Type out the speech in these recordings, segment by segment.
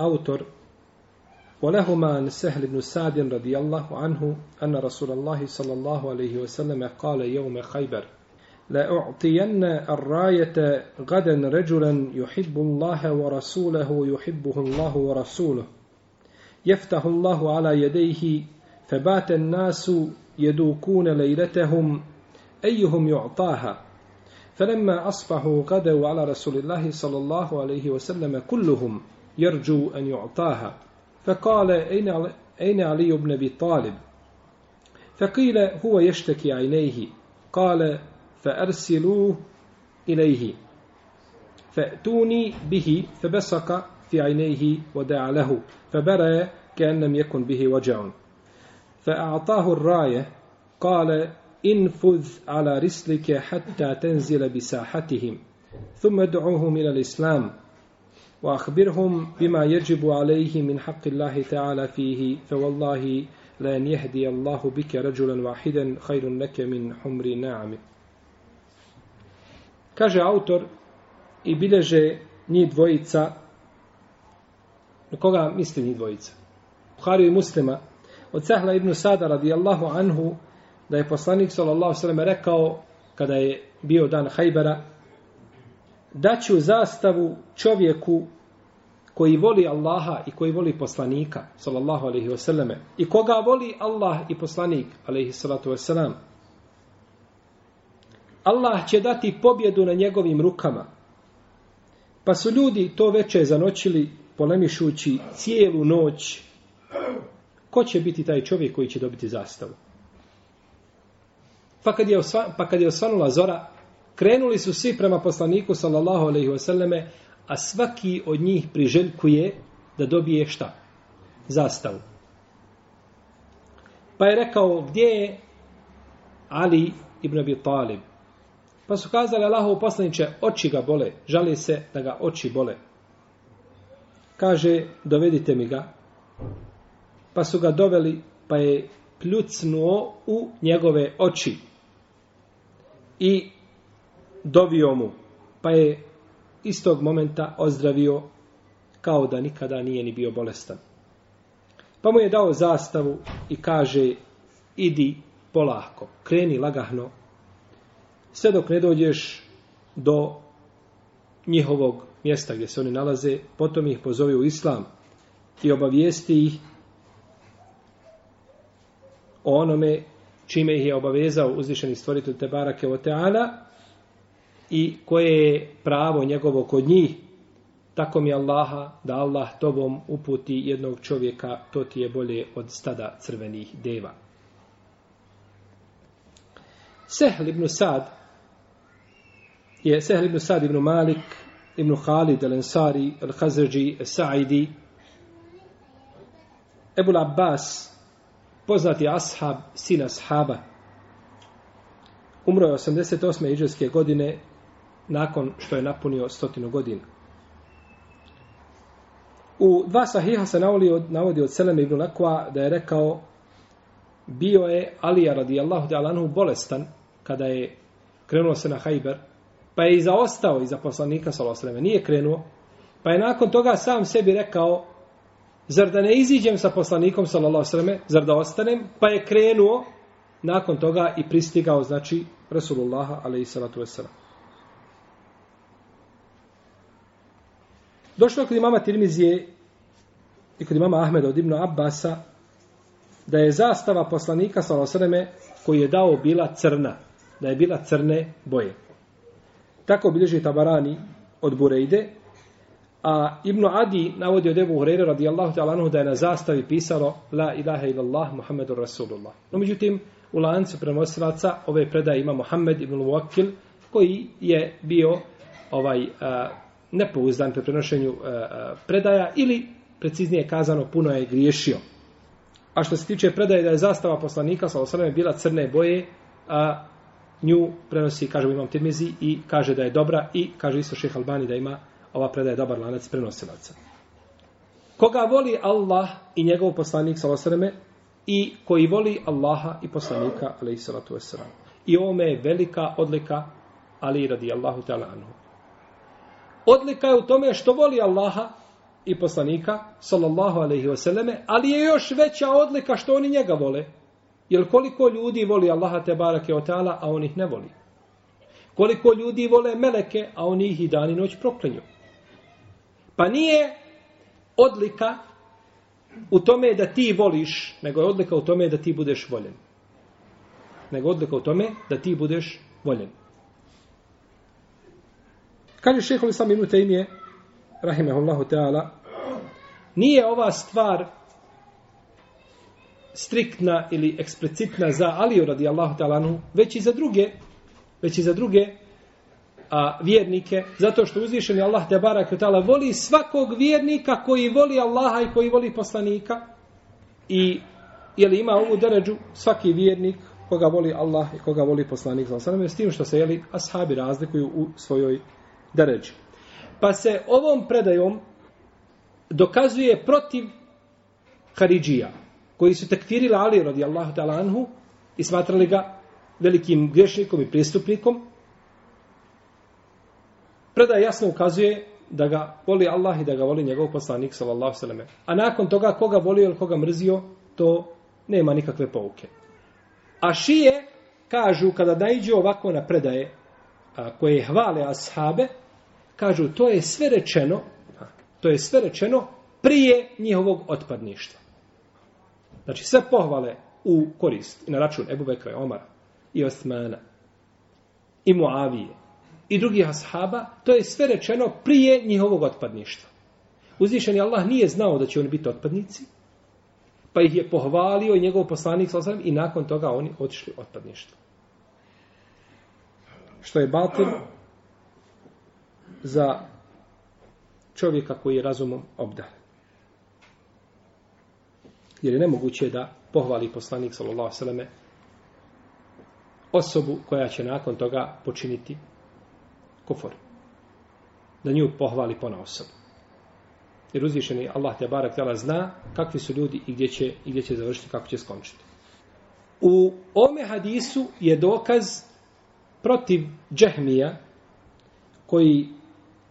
أوتر ولهما عن سهل بن سعد رضي الله عنه أن رسول الله صلى الله عليه وسلم قال يوم خيبر لأعطين الراية غدا رجلا يحب الله ورسوله يحبه الله ورسوله. يفتح الله على يديه فبات الناس يدوكون ليلتهم أيهم يعطاها؟ فلما أصبحوا غدوا على رسول الله صلى الله عليه وسلم كلهم. يرجو أن يعطاها. فقال أين علي بن أبي طالب؟ فقيل هو يشتكي عينيه. قال فأرسلوه إليه. فأتوني به فبصق في عينيه ودعا له. فبرى كأن لم يكن به وجع. فأعطاه الراية. قال انفذ على رسلك حتى تنزل بساحتهم ثم ادعوهم إلى الإسلام. وأخبرهم بما يجب عليه من حق الله تعالى فيه فوالله لأن يهدي الله بك رجلا واحدا خير لك من حمر ناعم Kaže autor i bileže njih dvojica na koga misli njih dvojica? Buhariju i muslima od Sahla ibn Sada radijallahu anhu da je poslanik sallallahu sallam rekao kada je bio dan Hajbera daću zastavu čovjeku koji voli Allaha i koji voli poslanika sallallahu alaihi wasallame, i koga voli Allah i poslanik alaihi salatu wasallam Allah će dati pobjedu na njegovim rukama. Pa su ljudi to veče zanoćili polemišući cijelu noć. Ko će biti taj čovjek koji će dobiti zastavu? Pa kad je, osva, pa kad je osvanula zora, krenuli su svi prema poslaniku, sallallahu alejhi ve selleme, a svaki od njih priželjkuje da dobije šta? Zastavu. Pa je rekao, gdje je Ali ibn Abi Talib? Pa su kazali, Allahov poslaniče, oči ga bole, žali se da ga oči bole. Kaže, dovedite mi ga. Pa su ga doveli, pa je pljucnuo u njegove oči i dovio mu, pa je istog momenta ozdravio kao da nikada nije ni bio bolestan. Pa mu je dao zastavu i kaže, idi polako, kreni lagahno, sve dok ne dođeš do njihovog mjesta gdje se oni nalaze, potom ih pozovi u islam i obavijesti ih o onome čime ih je obavezao uzvišeni stvoritelj Tebarake o Teala i koje je pravo njegovo kod njih, tako mi Allaha da Allah tobom uputi jednog čovjeka, to ti je bolje od stada crvenih deva. Sehl ibn Sad je Sehl ibn Sad ibn Malik ibn Khalid al-Ansari al-Khazrji al-Sa'idi Ebul Abbas poznati ashab, sin ashaba. Umro je 88. iđarske godine nakon što je napunio stotinu godina. U dva sahiha se navodi od, navodi od Seleme ibn Lakwa da je rekao bio je Alija radijallahu ta'ala anhu bolestan kada je krenuo se na Hajber pa je i zaostao iza poslanika sallallahu nije krenuo, pa je nakon toga sam sebi rekao zar da ne iziđem sa poslanikom sallallahu alejhi zar da ostanem, pa je krenuo nakon toga i pristigao znači Resulullaha alejhi salatu vesselam. Došlo kod imama Tirmizije i kod imama Ahmeda od Ibnu Abbasa da je zastava poslanika Salosreme koji je dao bila crna, da je bila crne boje. Tako bilježi Tabarani od Burejde, a Ibn Adi navodi od Ebu Hureyre radijallahu ta'ala da je na zastavi pisalo La ilaha illallah Muhammedur Rasulullah. No međutim, u lancu prenosilaca ove predaje ima Muhammed ibn Muakil koji je bio ovaj a, nepouzdan pri prenošenju e, e, predaja ili preciznije kazano puno je griješio. A što se tiče predaje da je zastava poslanika sa osrame bila crne boje, a nju prenosi, kaže imam Tirmizi i kaže da je dobra i kaže isto šeha Albani da ima ova predaja dobar lanac prenosilaca. Koga voli Allah i njegov poslanik sa osrame i koji voli Allaha i poslanika alaihi salatu wasalam. I ovome je velika odlika Ali radi Allahu ta'ala anhu. Odlika je u tome što voli Allaha i poslanika, sallallahu alaihi wasallame, ali je još veća odlika što oni njega vole. Jer koliko ljudi voli Allaha te barake o a on ih ne voli. Koliko ljudi vole meleke, a oni ih i dan i noć proklinju. Pa nije odlika u tome da ti voliš, nego je odlika u tome da ti budeš voljen. Nego odlika u tome da ti budeš voljen. Kaže šehol sam inu tejmije, rahimehullahu ta'ala, nije ova stvar striktna ili eksplicitna za Aliju radijallahu ta'ala već i za druge, već i za druge a, vjernike, zato što uzvišeni Allah te barak ta'ala voli svakog vjernika koji voli Allaha i koji voli poslanika. I je li ima ovu deređu? Svaki vjernik koga voli Allah i koga voli poslanik Znači, s tim što se jeli ashabi razlikuju u svojoj deređi. Pa se ovom predajom dokazuje protiv Haridžija, koji su tekfirili Ali radijallahu ta'ala anhu i smatrali ga velikim grešnikom i pristupnikom. Predaj jasno ukazuje da ga voli Allah i da ga voli njegov poslanik sallallahu sallam. A nakon toga koga volio ili koga mrzio, to nema nikakve pouke. A šije kažu kada najđu ovako na predaje a, koje hvale ashabe, kažu to je sve rečeno, to je sve rečeno prije njihovog otpadništva. Znači sve pohvale u korist i na račun Ebu Bekra i Omara i Osmana i Muavije i drugih ashaba, to je sve rečeno prije njihovog otpadništva. Uzvišeni Allah nije znao da će oni biti otpadnici, pa ih je pohvalio i njegov poslanik sa i nakon toga oni otišli otpadništvo. Što je batil za čovjeka koji je razumom obdan. Jer je nemoguće da pohvali poslanik sallallahu alejhi osobu koja će nakon toga počiniti kufur. Da nju pohvali pona osobu. Jer uzvišeni Allah te barak tela zna kakvi su ljudi i gdje će, i gdje će završiti, kako će skončiti. U ome hadisu je dokaz protiv džehmija koji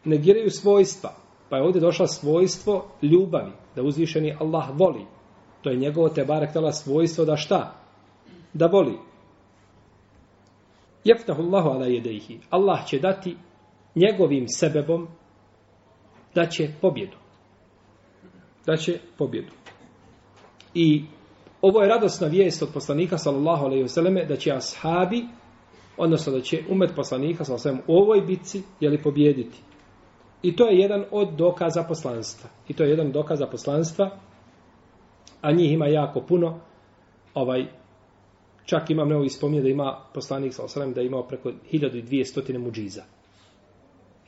negiraju svojstva. Pa je ovdje došla svojstvo ljubavi, da uzvišeni Allah voli. To je njegovo te barek tala svojstvo da šta? Da voli. Jeftahu Allahu ala jedeihi. Allah će dati njegovim sebebom da će pobjedu. Da će pobjedu. I ovo je radosna vijest od poslanika sallallahu alejhi ve selleme da će ashabi odnosno da će umet poslanika sallallahu alejhi u ovoj bitci je li pobijediti. I to je jedan od dokaza poslanstva. I to je jedan dokaz poslanstva, a njih ima jako puno. Ovaj, čak imam neovi spominje da ima poslanik sa osram da je imao preko 1200 muđiza.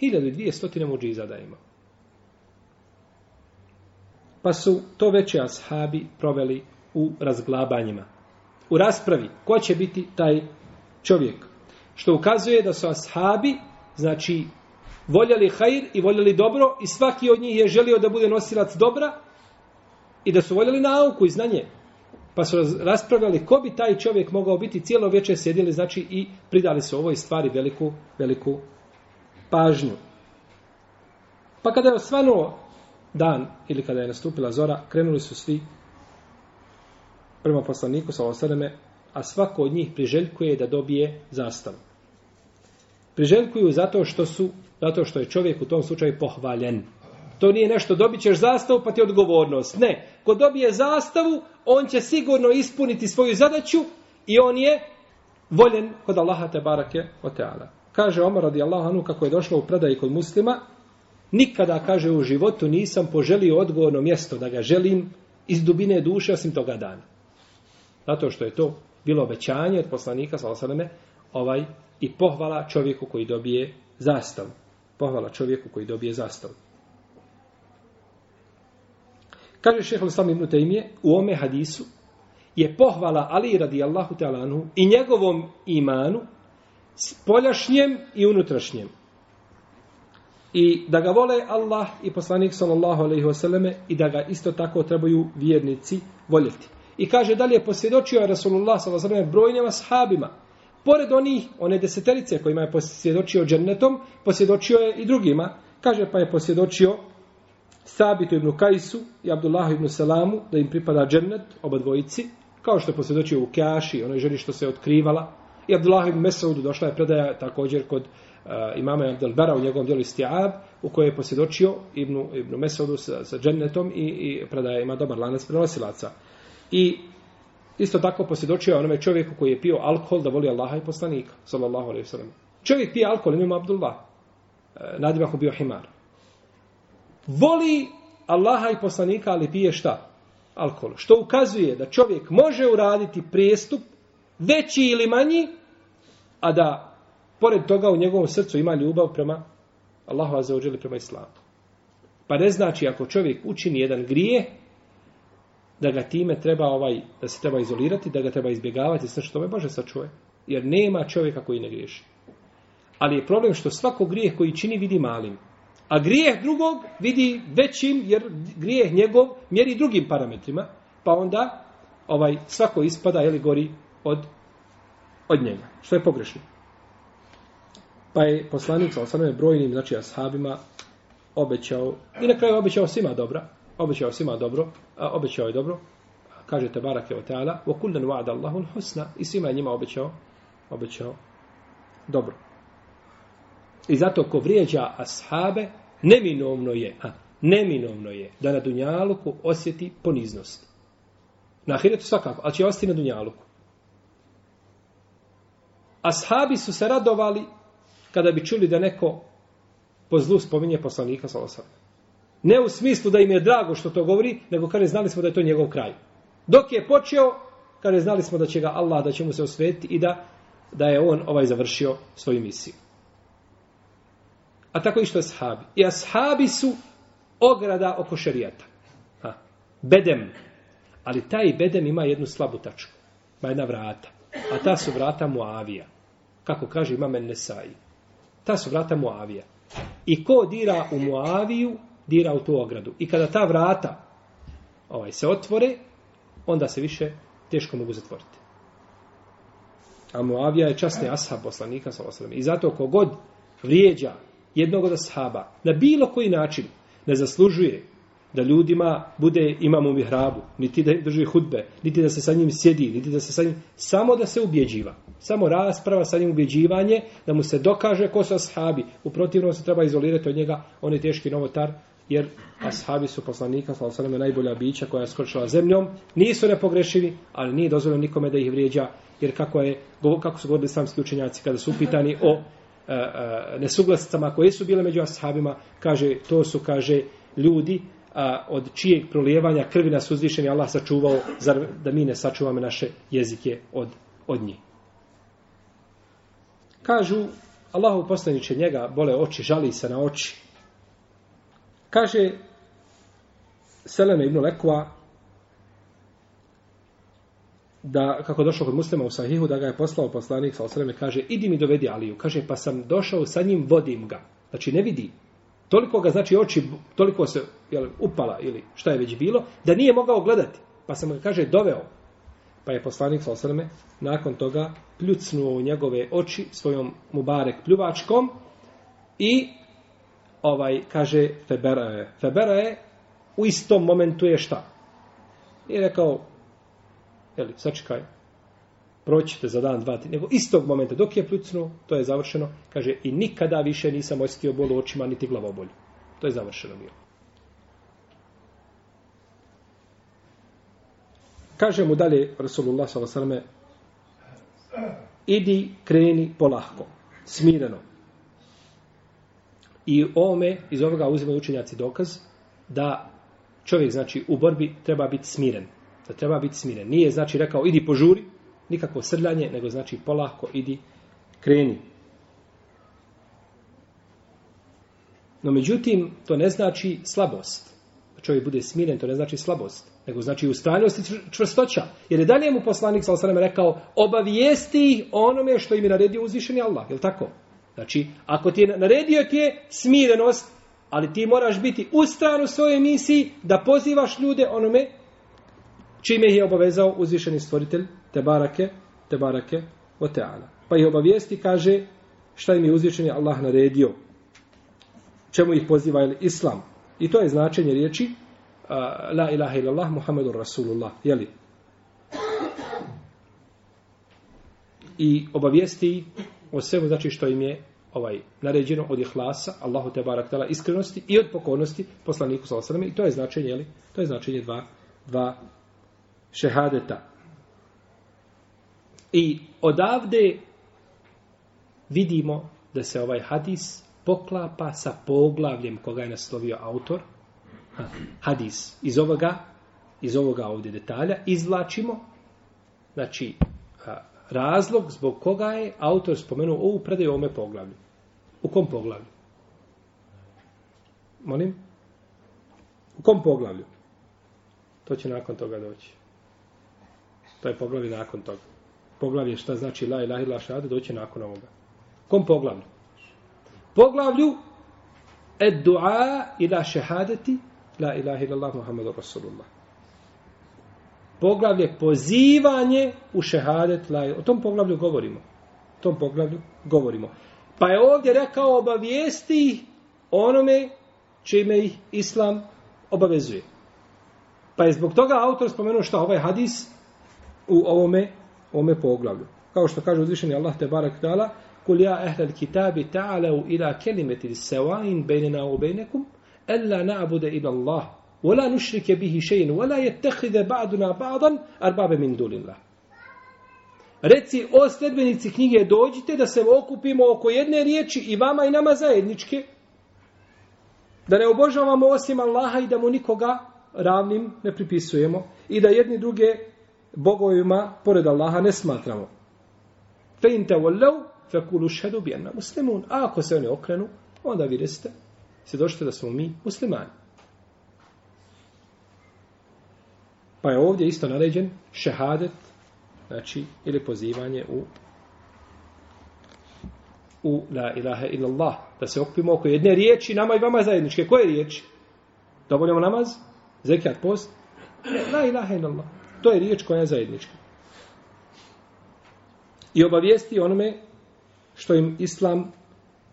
1200 muđiza da ima. Pa su to veće ashabi proveli u razglabanjima. U raspravi, ko će biti taj čovjek? Što ukazuje da su ashabi, znači, voljeli hajr i voljeli dobro i svaki od njih je želio da bude nosilac dobra i da su voljeli nauku i znanje. Pa su raspravljali ko bi taj čovjek mogao biti cijelo večer sjedili znači i pridali su ovoj stvari veliku, veliku pažnju. Pa kada je osvanuo dan ili kada je nastupila zora, krenuli su svi prema poslaniku sa osadame, a svako od njih priželjkuje da dobije zastavu. Priželjkuju zato što su, zato što je čovjek u tom slučaju pohvaljen. To nije nešto, dobit ćeš zastavu pa ti odgovornost. Ne, ko dobije zastavu, on će sigurno ispuniti svoju zadaću i on je voljen kod Allaha te barake o teala. Kaže Omar radijallahu anhu kako je došlo u predaji kod muslima, nikada, kaže, u životu nisam poželio odgovorno mjesto da ga želim iz dubine duše osim toga dana. Zato što je to bilo obećanje od poslanika, sallallahu ovaj, i pohvala čovjeku koji dobije zastav. Pohvala čovjeku koji dobije zastavu. Kaže šehr Islam ibn Taymiye u ome hadisu je pohvala Ali radijallahu ta'ala anhu i njegovom imanu spoljašnjem i unutrašnjem. I da ga vole Allah i poslanik sallallahu alejhi ve selleme i da ga isto tako trebaju vjernici voljeti. I kaže dalje posvjedočio Rasulullah sallallahu alejhi ve selleme brojnim ashabima. Pored onih, one deseterice kojima je posvjedočio džennetom, posvjedočio je i drugima. Kaže pa je posvjedočio Sabitu ibn Kajsu i Abdullahu ibn Salamu da im pripada džennet, oba dvojici, kao što je posvjedočio u Kjaši, onoj ženi što se otkrivala. I Abdullah ibn Mesaudu došla je predaja također kod uh, imama Abdel u njegovom dijelu Istiab, u kojoj je posvjedočio Ibn, Ibn Mesaudu sa, sa džennetom i, i predaja ima dobar lanac prenosilaca. I isto tako posvjedočio je onome čovjeku koji je pio alkohol da voli Allaha i poslanika, sallallahu alaihi sallam. Čovjek pije alkohol, imam Abdullah. Uh, bio Himar. Voli Allaha i poslanika, ali pije šta? Alkohol. Što ukazuje da čovjek može uraditi prijestup veći ili manji, a da pored toga u njegovom srcu ima ljubav prema Allahu azzawajal prema islamu. Pa ne znači ako čovjek učini jedan grijeh, da ga time treba ovaj, da se treba izolirati, da ga treba izbjegavati, sve što me Bože sačuje. Jer nema čovjeka koji ne griješi. Ali je problem što svako grijeh koji čini vidi malim. A grijeh drugog vidi većim, jer grijeh njegov mjeri drugim parametrima, pa onda ovaj svako ispada, jeli gori od, od njega. Što je pogrešno. Pa je poslanik sa osanome brojnim, znači ashabima, obećao, i na kraju obećao svima dobra, obećao svima dobro, a obećao je dobro, kaže te barake o teala, wa kullan wa'ada Allahu husna i svima je njima obećao, obećao dobro. I zato ko vrijeđa ashabe, neminovno je, a, neminovno je da na Dunjaluku osjeti poniznost. Na Ahiretu svakako, ali će ostati na Dunjaluku. Ashabi su se radovali kada bi čuli da neko po zlu spominje poslanika sallallahu osam. Ne u smislu da im je drago što to govori, nego kaže znali smo da je to njegov kraj. Dok je počeo, kaže znali smo da će ga Allah, da će mu se osvetiti i da, da je on ovaj završio svoju misiju. A tako i išto ashabi. I ashabi su ograda oko šerijata. Ha. Bedem. Ali taj bedem ima jednu slabu tačku. Ima jedna vrata. A ta su vrata Muavija. Kako kaže Imam Nesai. Ta su vrata Muavija. I ko dira u Muaviju, dira u tu ogradu. I kada ta vrata ovaj, se otvore, onda se više teško mogu zatvoriti. A Muavija je časni ashab poslanika sa osrame. I zato kogod vrijeđa jednog od ashaba na bilo koji način ne zaslužuje da ljudima bude imam u mihrabu, niti da drži hudbe, niti da se sa njim sjedi, niti da se sa njim, samo da se ubjeđiva. Samo rasprava sa njim ubjeđivanje, da mu se dokaže ko su ashabi. U protivnom se treba izolirati od njega, on je teški novotar, jer ashabi su poslanika, sallallahu alejhi najbolja bića koja je skočila zemljom, nisu nepogrešivi, ali nije dozvoljeno nikome da ih vrijeđa, jer kako, je, kako su govorili islamski učenjaci kada su upitani o E, e, nesuglasicama koje su bile među ashabima, kaže, to su, kaže, ljudi a, od čijeg prolijevanja krvi nas uzvišen Allah sačuvao, zar da mi ne sačuvamo naše jezike od, od njih. Kažu, Allahu poslaniče njega bole oči, žali se na oči. Kaže, Seleme ibn Lekva, da, kako došao kod muslima u sahihu, da ga je poslao poslanik sa osreme, kaže, idi mi dovedi Aliju. Kaže, pa sam došao sa njim, vodim ga. Znači, ne vidi. Toliko ga, znači, oči, toliko se jel, upala ili šta je već bilo, da nije mogao gledati. Pa sam ga, kaže, doveo. Pa je poslanik sa osreme, nakon toga, pljucnuo u njegove oči svojom mubarek pljuvačkom I ovaj kaže febera je. Febera je u istom momentu je šta? I rekao, jeli, sačekaj, proćite za dan, dva, tri, nego istog momenta, dok je pljucnuo, to je završeno, kaže, i nikada više nisam osjetio bol u očima, niti glavobolju. To je završeno bilo. Kaže mu dalje Rasulullah s.a.v. Idi, kreni polahko, smireno. I ome, iz ovoga uzimaju učenjaci dokaz, da čovjek, znači, u borbi treba biti smiren. Da treba biti smiren. Nije, znači, rekao, idi požuri, nikakvo srljanje, nego znači polako idi, kreni. No, međutim, to ne znači slabost. Da čovjek bude smiren, to ne znači slabost. Nego znači ustrajnost i čvrstoća. Jer je dalje mu poslanik, sa osanem, rekao, obavijesti onome što im je naredio uzvišeni Allah. Je tako? Znači, ako ti je naredio ti je smirenost, ali ti moraš biti u u svojoj misiji da pozivaš ljude onome čime ih je obavezao uzvišeni stvoritelj te barake, te barake o teala. Pa ih obavijesti kaže šta im je uzvišeni Allah naredio. Čemu ih poziva ili islam. I to je značenje riječi uh, la ilaha illallah muhammedur rasulullah. Jeli? I obavijesti o svemu znači što im je ovaj naređeno od ihlasa, Allahu te barak tala, iskrenosti i od pokornosti poslaniku sallallahu alejhi i to je značenje, je li? To je značenje dva dva šehadeta. I odavde vidimo da se ovaj hadis poklapa sa poglavljem koga je naslovio autor. Hadis iz ovoga, iz ovoga ovdje detalja izvlačimo znači razlog zbog koga je autor spomenuo ovu predaju ome poglavlju. U kom poglavlju? Molim? U kom poglavlju? To će nakon toga doći. To je poglavlje nakon toga. Poglavlje šta znači la ilaha illa šahada doći nakon ovoga. Kom poglavlju? Poglavlju ed du'a ila šehadeti la ilaha illa Allah Muhammedu Rasulullah. Poglavlje pozivanje u šehadet laj. O tom poglavlju govorimo. O tom poglavlju govorimo. Pa je ovdje rekao obavijesti onome čime ih Islam obavezuje. Pa je zbog toga autor spomenuo što ovaj hadis u ovome, ovome poglavlju. Kao što kaže uzvišeni Allah te barak ta'ala, kul ja ehlel kitabi ta'alau ila kelimeti sevain bejnena u bejnekum, ella na'bude ila Allah, ولا نشرك به شيئا ولا يتخذ بعضنا بعضا اربابا من دون الله Reci, o sledbenici knjige, dođite da se okupimo oko jedne riječi i vama i nama zajedničke, da ne obožavamo osim Allaha i da mu nikoga ravnim ne pripisujemo i da jedni druge bogovima pored Allaha ne smatramo. Fe in te vollev, fe kulu šedu bijenna muslimun. A ako se oni okrenu, onda vi resite, se došte da smo mi muslimani. Pa je ovdje isto naređen šehadet, znači, ili pozivanje u u la ilaha illallah, da se okupimo oko jedne riječi, nama i vama zajedničke. Koje riječi? Da voljamo namaz? Zekijat post? La ilaha illallah. To je riječ koja je zajednička. I obavijesti onome što im islam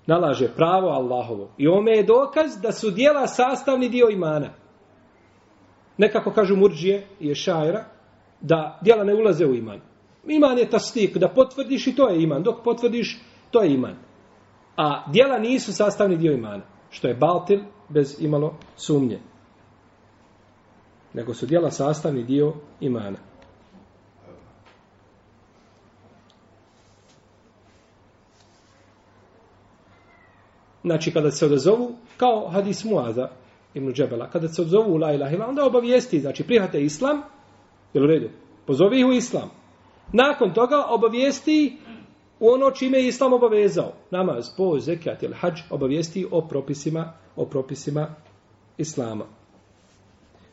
nalaže pravo Allahovo. I ome je dokaz da su dijela sastavni dio imana. Nekako kažu murđije i je šajra, da dijela ne ulaze u iman. Iman je tasdik, da potvrdiš i to je iman. Dok potvrdiš, to je iman. A dijela nisu sastavni dio imana. Što je baltil bez imalo sumnje nego su dijela sastavni dio imana. Znači, kada se odazovu, kao hadis Muaza ibn Džebela, kada se odzovu u la ilaha ila, onda obavijesti, znači, prihvate islam, jel u redu, pozovi ih u islam. Nakon toga obavijesti u ono čime je islam obavezao. Namaz, po, zekat ili hađ, obavijesti o propisima, o propisima islama.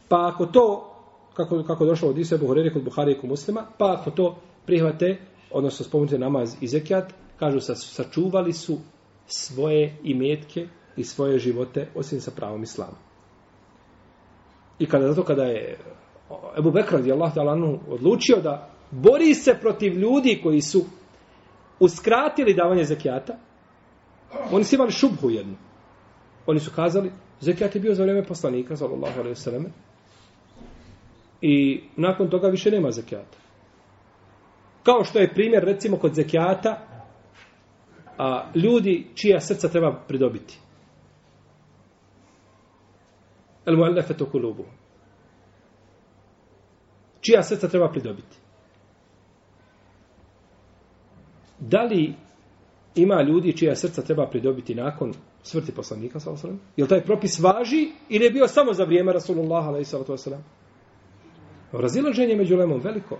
Pa ako to, kako, kako došlo od Isa Buhurere kod Buhari i kod muslima, pa ako to prihvate, odnosno spomenute namaz i zekijat, kažu sa, sačuvali su svoje imetke i svoje živote osim sa pravom islama. I kada zato kada je Ebu Bekr radi Allah odlučio da bori se protiv ljudi koji su uskratili davanje zekijata, Oni su imali šubhu jednu. Oni su kazali, zekijat je bio za vrijeme poslanika, sallallahu alaihi sallam, i nakon toga više nema zekijata. Kao što je primjer, recimo, kod zekijata, a ljudi čija srca treba pridobiti. El muallafatu kulubu. Čija srca treba pridobiti? Da li ima ljudi čija srca treba pridobiti nakon smrti poslanika, sallallahu alejhi ve sellem? Jel taj propis važi ili je bio samo za vrijeme Rasulullah alejhi ve sellem? Razilaženje među lemom veliko.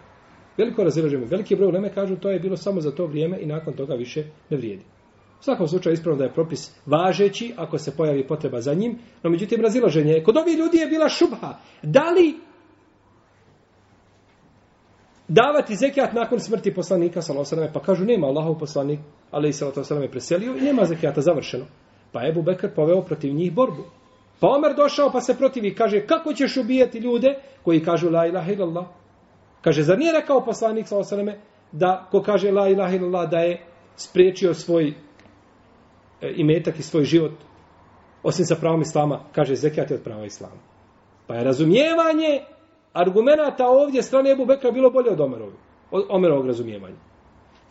Veliko razilaženje. Veliki broj leme kažu to je bilo samo za to vrijeme i nakon toga više ne vrijedi. U svakom slučaju ispravno da je propis važeći ako se pojavi potreba za njim, no međutim razilaženje kod ovih ljudi je bila šubha. Da li davati zekijat nakon smrti poslanika sallallahu alejhi pa kažu nema Allahov poslanik alejhi salatu sallam je preselio i nema zekijata završeno. Pa Ebu Bekr poveo protiv njih borbu. Pa Omer došao pa se protivi kaže kako ćeš ubijati ljude koji kažu la ilaha illallah. Kaže zar nije rekao poslanik sallallahu alejhi da ko kaže la ilaha illallah da je spriječio svoj E, i metak i svoj život osim sa pravom islama, kaže zekijat je od prava islama. Pa je razumijevanje argumenta ovdje strane Ebu Bekra bilo bolje od Omerovi, od Omerovog razumijevanja.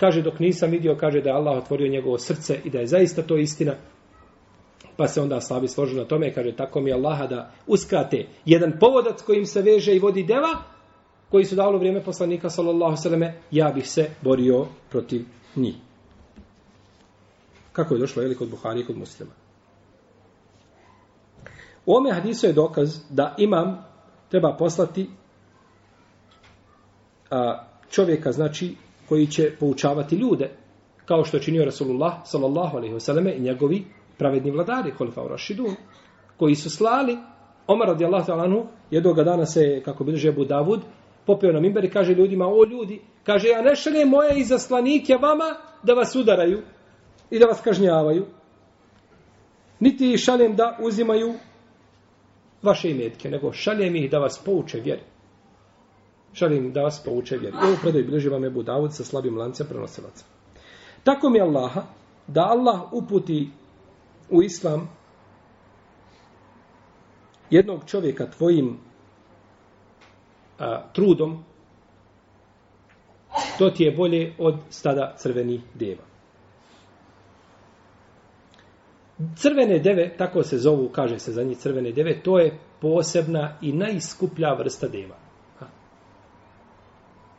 Kaže, dok nisam vidio, kaže da je Allah otvorio njegovo srce i da je zaista to istina, pa se onda slabi složu na tome, kaže, tako mi Allaha da uskrate jedan povodac kojim se veže i vodi deva, koji su dalo vrijeme poslanika, sallallahu sallame, ja bih se borio protiv njih. Kako je došlo, je li kod Buhari i kod muslima? U ome hadisu je dokaz da imam treba poslati a, čovjeka, znači, koji će poučavati ljude, kao što je činio Rasulullah, sallallahu alaihi wasallam, i njegovi pravedni vladari, Holifa Rašidun, koji su slali, Omar radijallahu ta'ala anhu, jednog dana se, kako bi Abu Davud, popeo na mimber i kaže ljudima, o ljudi, kaže, ja ne šaljem moje izaslanike vama da vas udaraju i da vas kažnjavaju, niti šaljem da uzimaju vaše imetke, nego šaljem ih da vas pouče vjeri. Šaljem da vas pouče vjeri. Evo ovo predaj bliži vam je Budavud sa slabim lancem prenosilaca. Tako mi Allaha, da Allah uputi u islam jednog čovjeka tvojim a, trudom, to ti je bolje od stada crvenih deva. Crvene deve, tako se zovu, kaže se za njih crvene deve, to je posebna i najskuplja vrsta deva.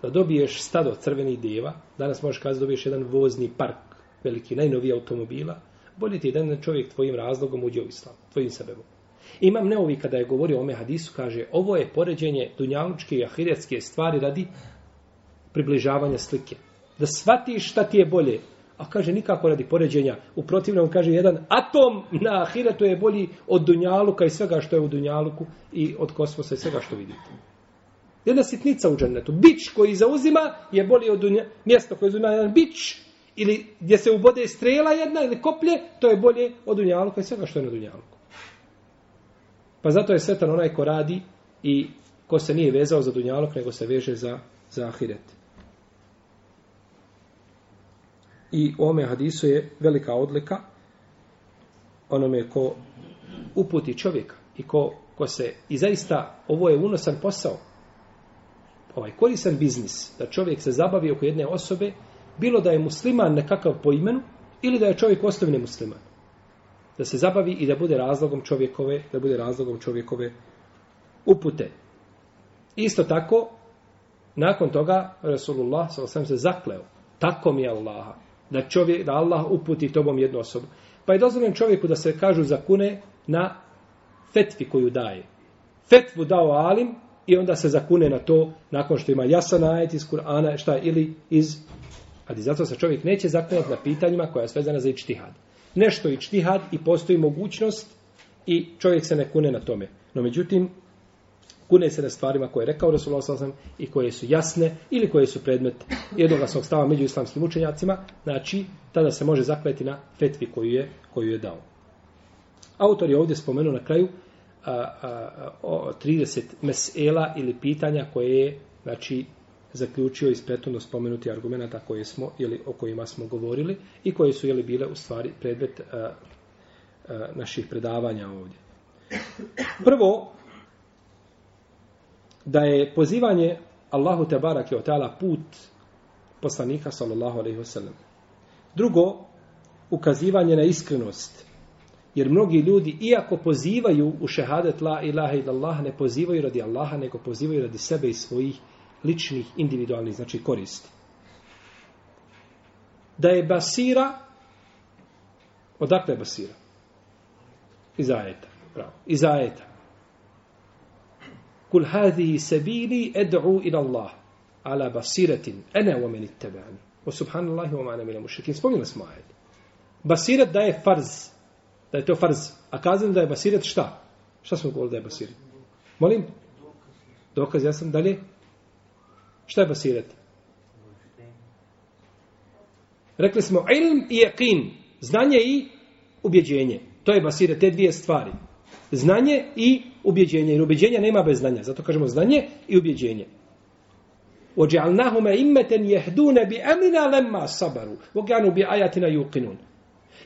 Da dobiješ stado crvenih deva, danas možeš kazati da dobiješ jedan vozni park, veliki, najnoviji automobila, bolje ti je da čovjek tvojim razlogom uđe u islam, tvojim sebebom. Imam neovi kada je govorio o ome hadisu, kaže, ovo je poređenje dunjalučke i ahiretske stvari radi približavanja slike. Da shvatiš šta ti je bolje, A kaže nikako radi poređenja. U protivnom kaže jedan atom na ahiretu je bolji od dunjaluka i svega što je u dunjaluku i od kosmosa i svega što vidite. Jedna sitnica u džennetu. Bić koji zauzima je bolji od dunja, mjesto koje zauzima jedan bić ili gdje se ubode strela jedna ili koplje, to je bolje od dunjaluka i svega što je na dunjaluku. Pa zato je svetan onaj ko radi i ko se nije vezao za dunjaluk, nego se veže za, za ahiret. I u ome hadisu je velika odlika onome ko uputi čovjeka i ko, ko se, i zaista ovo je unosan posao, ovaj korisan biznis, da čovjek se zabavi oko jedne osobe, bilo da je musliman nekakav po imenu, ili da je čovjek osnovni musliman. Da se zabavi i da bude razlogom čovjekove, da bude razlogom čovjekove upute. Isto tako, nakon toga, Rasulullah s.a.v. se zakleo, tako mi je Allaha, da čovjek da Allah uputi tobom jednu osobu. Pa je dozvoljen čovjeku da se kažu zakune na fetvi koju daje. Fetvu dao alim i onda se zakune na to nakon što ima jasan ajet iz Kur'ana šta ili iz ali zato se čovjek neće zaklinati na pitanjima koja je svezana za ičtihad. Nešto ičtihad i postoji mogućnost i čovjek se ne kune na tome. No međutim, kune se na stvarima koje je rekao Rasulullah sallallahu i koje su jasne ili koje su predmet jednoglasnog stava među islamskim učenjacima, znači tada se može zakleti na fetvi koju je koju je dao. Autor je ovdje spomenuo na kraju a, a, a, o 30 mesela ili pitanja koje je znači zaključio iz prethodno spomenuti argumenta koje smo ili o kojima smo govorili i koje su jeli bile u stvari predmet a, a, naših predavanja ovdje. Prvo, da je pozivanje Allahu te barake je ta'ala put poslanika sallallahu alaihi wasallam. Drugo, ukazivanje na iskrenost. Jer mnogi ljudi, iako pozivaju u šehadet la ilaha illallah, ne pozivaju radi Allaha, nego pozivaju radi sebe i svojih ličnih, individualnih, znači koristi. Da je basira, odakle je basira? Iz ajeta. Pravo. Iz ajeta. Kul hadi sebili ed'u ila Allah ala basiratin ene wa meni tebani. O subhanallahi wa ma'ana mila mušrikin. Spomnili smo ajet. Basirat da je farz. Da je to farz. A kazam da je basirat šta? Šta smo govorili da je basirat? Molim? Dokaz, ja sam dalje. Šta je basirat? Rekli smo ilm i yaqin. Znanje i ubjeđenje. To je basirat, te dvije stvari Znanje i ubjeđenje. Jer ubjeđenja nema bez znanja. Zato kažemo znanje i ubjeđenje. وَجَعَلْنَاهُمَ إِمَّةً يَهْدُونَ بِأَمِنَا لَمَّا صَبَرُوا وَكَانُوا بِآيَاتِنَا يُقِنُونَ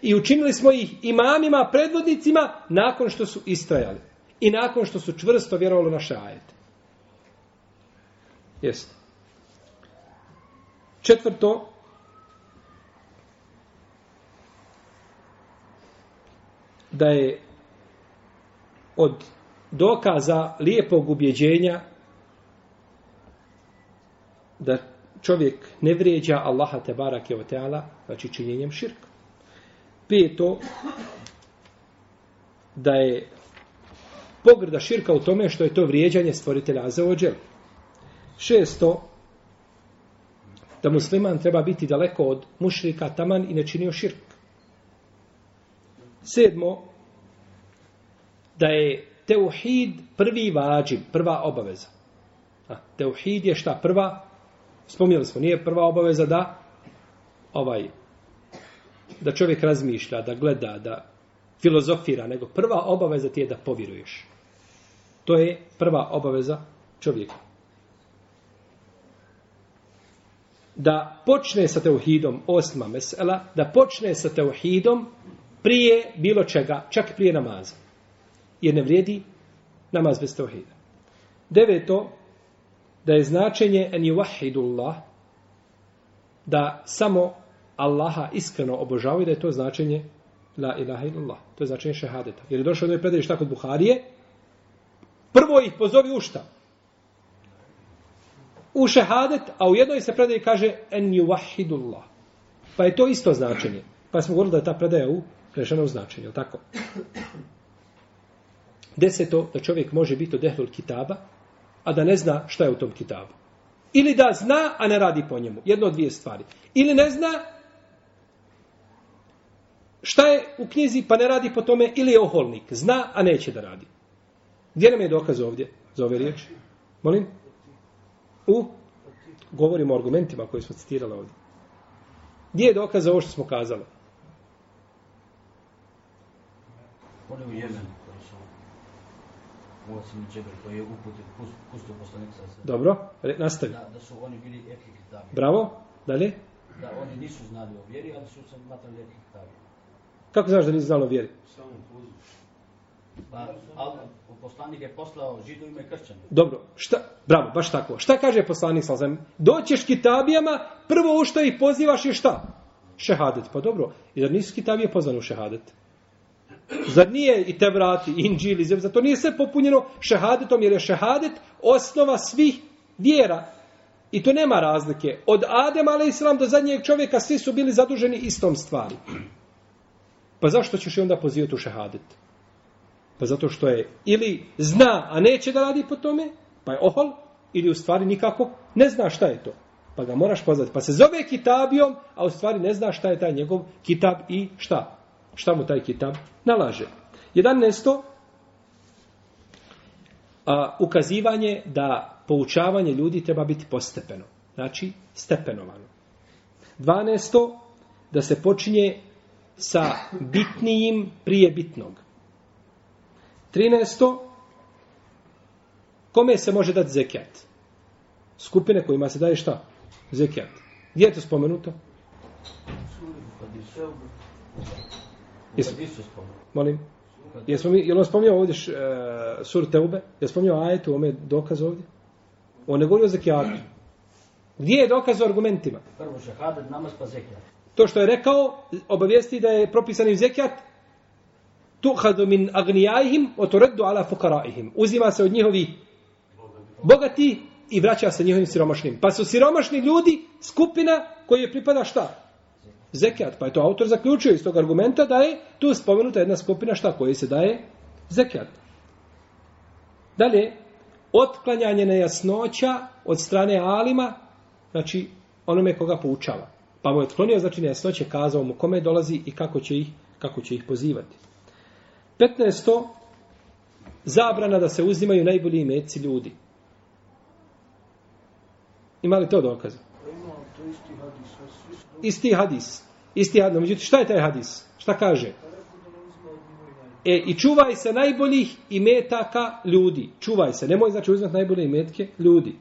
I učinili smo ih imamima, predvodnicima, nakon što su istrajali. I nakon što su čvrsto vjerovali naše ajete. Jeste. Četvrto, da je od dokaza lijepog ubjeđenja da čovjek ne vrijeđa Allaha te barake o teala, znači činjenjem širka. Peto, da je pogrda širka u tome što je to vrijeđanje stvoritelja za ođel. Šesto, da musliman treba biti daleko od mušrika taman i ne činio širk. Sedmo, da je teuhid prvi vađib, prva obaveza. A, teuhid je šta? Prva, spomnjeli smo, nije prva obaveza da ovaj, da čovjek razmišlja, da gleda, da filozofira, nego prva obaveza ti je da povjeruješ. To je prva obaveza čovjeka. Da počne sa teuhidom osma mesela, da počne sa teuhidom prije bilo čega, čak prije namaza. Jer ne vrijedi namaz bez tevhida. Deveto, da je značenje en juvahidullah, da samo Allaha iskreno obožavaju, da je to značenje la ilaha illallah. To je značenje šehadeta. Jer je došlo da je predaj šta kod Buharije, prvo ih pozovi u šta? U šehadet, a u jednoj se predaj kaže en juvahidullah. Pa je to isto značenje. Pa smo govorili da je ta predaja u prešena u značenje, tako? Deseto, da čovjek može biti od ehlul kitaba, a da ne zna šta je u tom kitabu. Ili da zna, a ne radi po njemu. Jedno od dvije stvari. Ili ne zna šta je u knjizi, pa ne radi po tome, ili je oholnik. Zna, a neće da radi. Gdje nam je dokaz ovdje za ove riječi? Molim? U? Govorimo o argumentima koje smo citirali ovdje. Gdje je dokaz za ovo što smo kazali? Oni u Jemenu Muasim i Džebel koji je uputit pustio poslanik sa sve. Dobro, re, nastavi. Da, da su oni bili ehli kitabi. Bravo, dalje. Da oni nisu znali o vjeri, ali su se matrali ehli kitabi. Kako znaš da nisi znalo vjeri? Pa, ali poslanik je poslao židovima i kršćanima. Dobro, šta, bravo, baš tako. Šta kaže poslanik sa zem? Doćeš kitabijama, prvo u što ih pozivaš je šta? Šehadet. Pa dobro, i da nisu kitabije pozvane u šehadet? Zar nije i te vrati, inđil, izjev, zato nije sve popunjeno šehadetom, jer je šehadet osnova svih vjera. I to nema razlike. Od Adem, ale islam, do zadnjeg čovjeka, svi su bili zaduženi istom stvari. Pa zašto ćeš i onda pozivati u šehadet? Pa zato što je ili zna, a neće da radi po tome, pa je ohol, ili u stvari nikako ne zna šta je to. Pa ga moraš pozvati. Pa se zove kitabijom, a u stvari ne zna šta je taj njegov kitab i šta. Šta mu taj kitab nalaže. 11. A, ukazivanje da poučavanje ljudi treba biti postepeno. Znači, stepenovano. 12. Da se počinje sa bitnijim prije bitnog. 13. Kome se može dati zekijat? skupine kojima se daje šta? Zekijat. Gdje je to spomenuto? Jesu, molim? Jesmo mi, je li on spominjao ovdje š, uh, sur Teube? Je spominjao ajetu, ome dokaz ovdje? On ne govori o zekijatu. Gdje je dokaz o argumentima? Prvo šehadet, namaz pa zekijat. To što je rekao, obavijesti da je propisani zekijat, tuhadu min agnijajihim, otoreddu ala fukaraihim. Uzima se od njihovi bogati i vraća se njihovim siromašnim. Pa su siromašni ljudi skupina koji je pripada šta? Zekijat. Pa je to autor zaključio iz tog argumenta da je tu spomenuta jedna skupina šta koji se daje? Zekijat. Dalje, otklanjanje nejasnoća od strane alima, znači onome koga poučava. Pa mu je otklonio, znači nejasnoće, kazao mu kome dolazi i kako će ih, kako će ih pozivati. 15. Zabrana da se uzimaju najbolji imeci ljudi. Ima li to dokaze? Isti hadis. Isti hadis. Međutim, šta je taj hadis? Šta kaže? E, i čuvaj se najboljih imetaka ljudi. Čuvaj se. Nemoj znači uzmat najbolje imetke ljudi.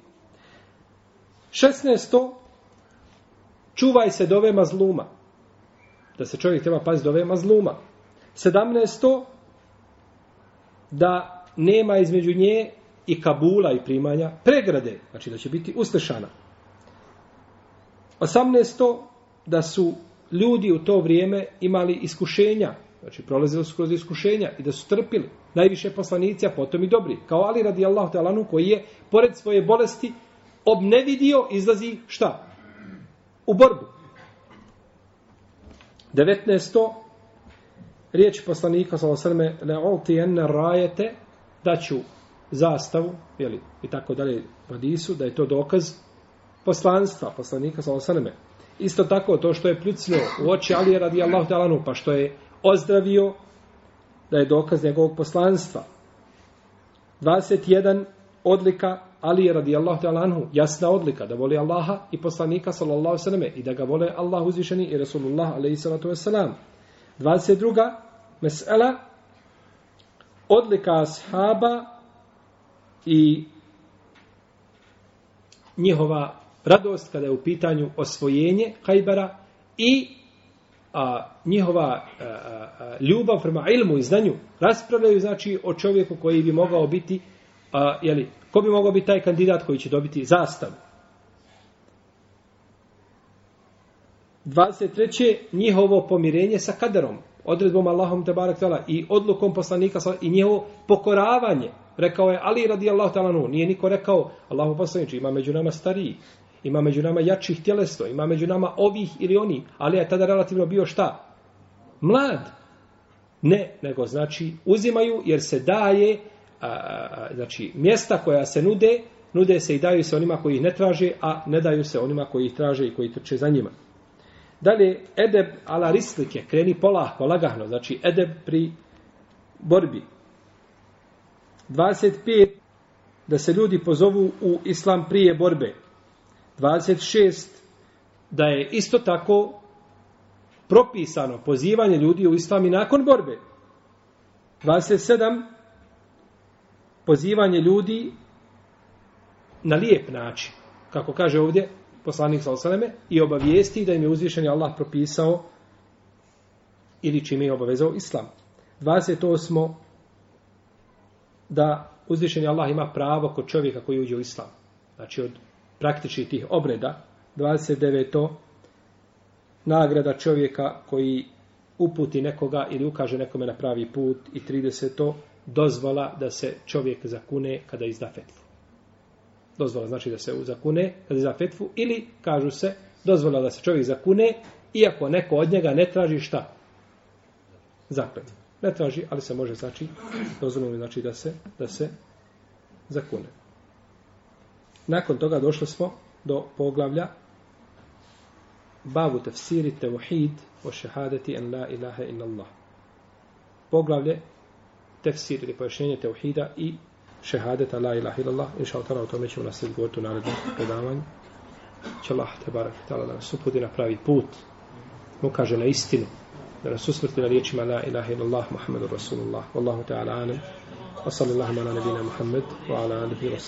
16. Čuvaj se dove mazluma. Da se čovjek treba paziti dove mazluma. 17. Da nema između nje i kabula i primanja pregrade. Znači da će biti uslešana. 18. Da su ljudi u to vrijeme imali iskušenja. Znači prolazili su kroz iskušenja i da su trpili. Najviše poslanici, a potom i dobri. Kao Ali radijallahu talanu koji je, pored svoje bolesti, obnevidio, izlazi šta? U borbu. 19. Riječ poslanika sa osrme le olti enne rajete da ću zastavu jeli, i tako dalje u da je to dokaz poslanstva poslanika sa osaneme. Isto tako to što je pljucno u oči Alije radi Allahu talanu pa što je ozdravio da je dokaz njegovog poslanstva. 21 odlika Ali radi Allahu ta'ala anhu, jasna odlika da voli Allaha i poslanika sallallahu sallam i da ga vole Allah uzvišeni i Rasulullah alaihi sallatu wasalam. 22. Mesela odlika ashaba i njihova radost kada je u pitanju osvojenje Hajbara i a, njihova a, a, ljubav prema ilmu i znanju raspravljaju znači o čovjeku koji bi mogao biti a, jeli, Ko bi mogao biti taj kandidat koji će dobiti zastavu? 23. njihovo pomirenje sa kaderom, odredbom Allahom te barak tala i odlukom poslanika i njihovo pokoravanje. Rekao je Ali radi Allah talanu, nije niko rekao Allahu poslanicu, ima među nama stariji, ima među nama jačih tjelesno, ima među nama ovih ili oni, ali je tada relativno bio šta? Mlad. Ne, nego znači uzimaju jer se daje a, a, znači mjesta koja se nude, nude se i daju se onima koji ih ne traže, a ne daju se onima koji ih traže i koji trče za njima. Dalje, edeb ala rislike, kreni polahko, lagahno, znači edeb pri borbi. 25. Da se ljudi pozovu u islam prije borbe. 26. Da je isto tako propisano pozivanje ljudi u islam i nakon borbe. 27 pozivanje ljudi na lijep način. Kako kaže ovdje poslanik Salosaleme i obavijesti da im je uzvišen Allah propisao ili čime je obavezao Islam. 28. Da uzvišen Allah ima pravo kod čovjeka koji uđe u Islam. Znači od praktičnih tih obreda. 29. Nagrada čovjeka koji uputi nekoga ili ukaže nekome na pravi put. I 30 dozvola da se čovjek zakune kada izda fetvu. Dozvola znači da se zakune kada izda fetvu ili kažu se dozvola da se čovjek zakune iako neko od njega ne traži šta? Zakletvu. Ne traži, ali se može znači dozvoljeno znači da se da se zakune. Nakon toga došli smo do poglavlja babu tefsiri tevhid o šehadeti en la ilaha illa Allah. Poglavlje tefsir ili pojašnjenje teuhida i šehadeta la ilaha illallah. Inša o tome ćemo nastaviti govoriti u narednom predavanju. Če Allah, te barak, tala, da nas uputi na pravi put, mu kaže na istinu, da nas usmrti na riječima la ilaha illallah, Muhammedu Rasulullah. Wallahu ta'ala anem. Wa sallallahu ala nabina محمد wa ala alihi wa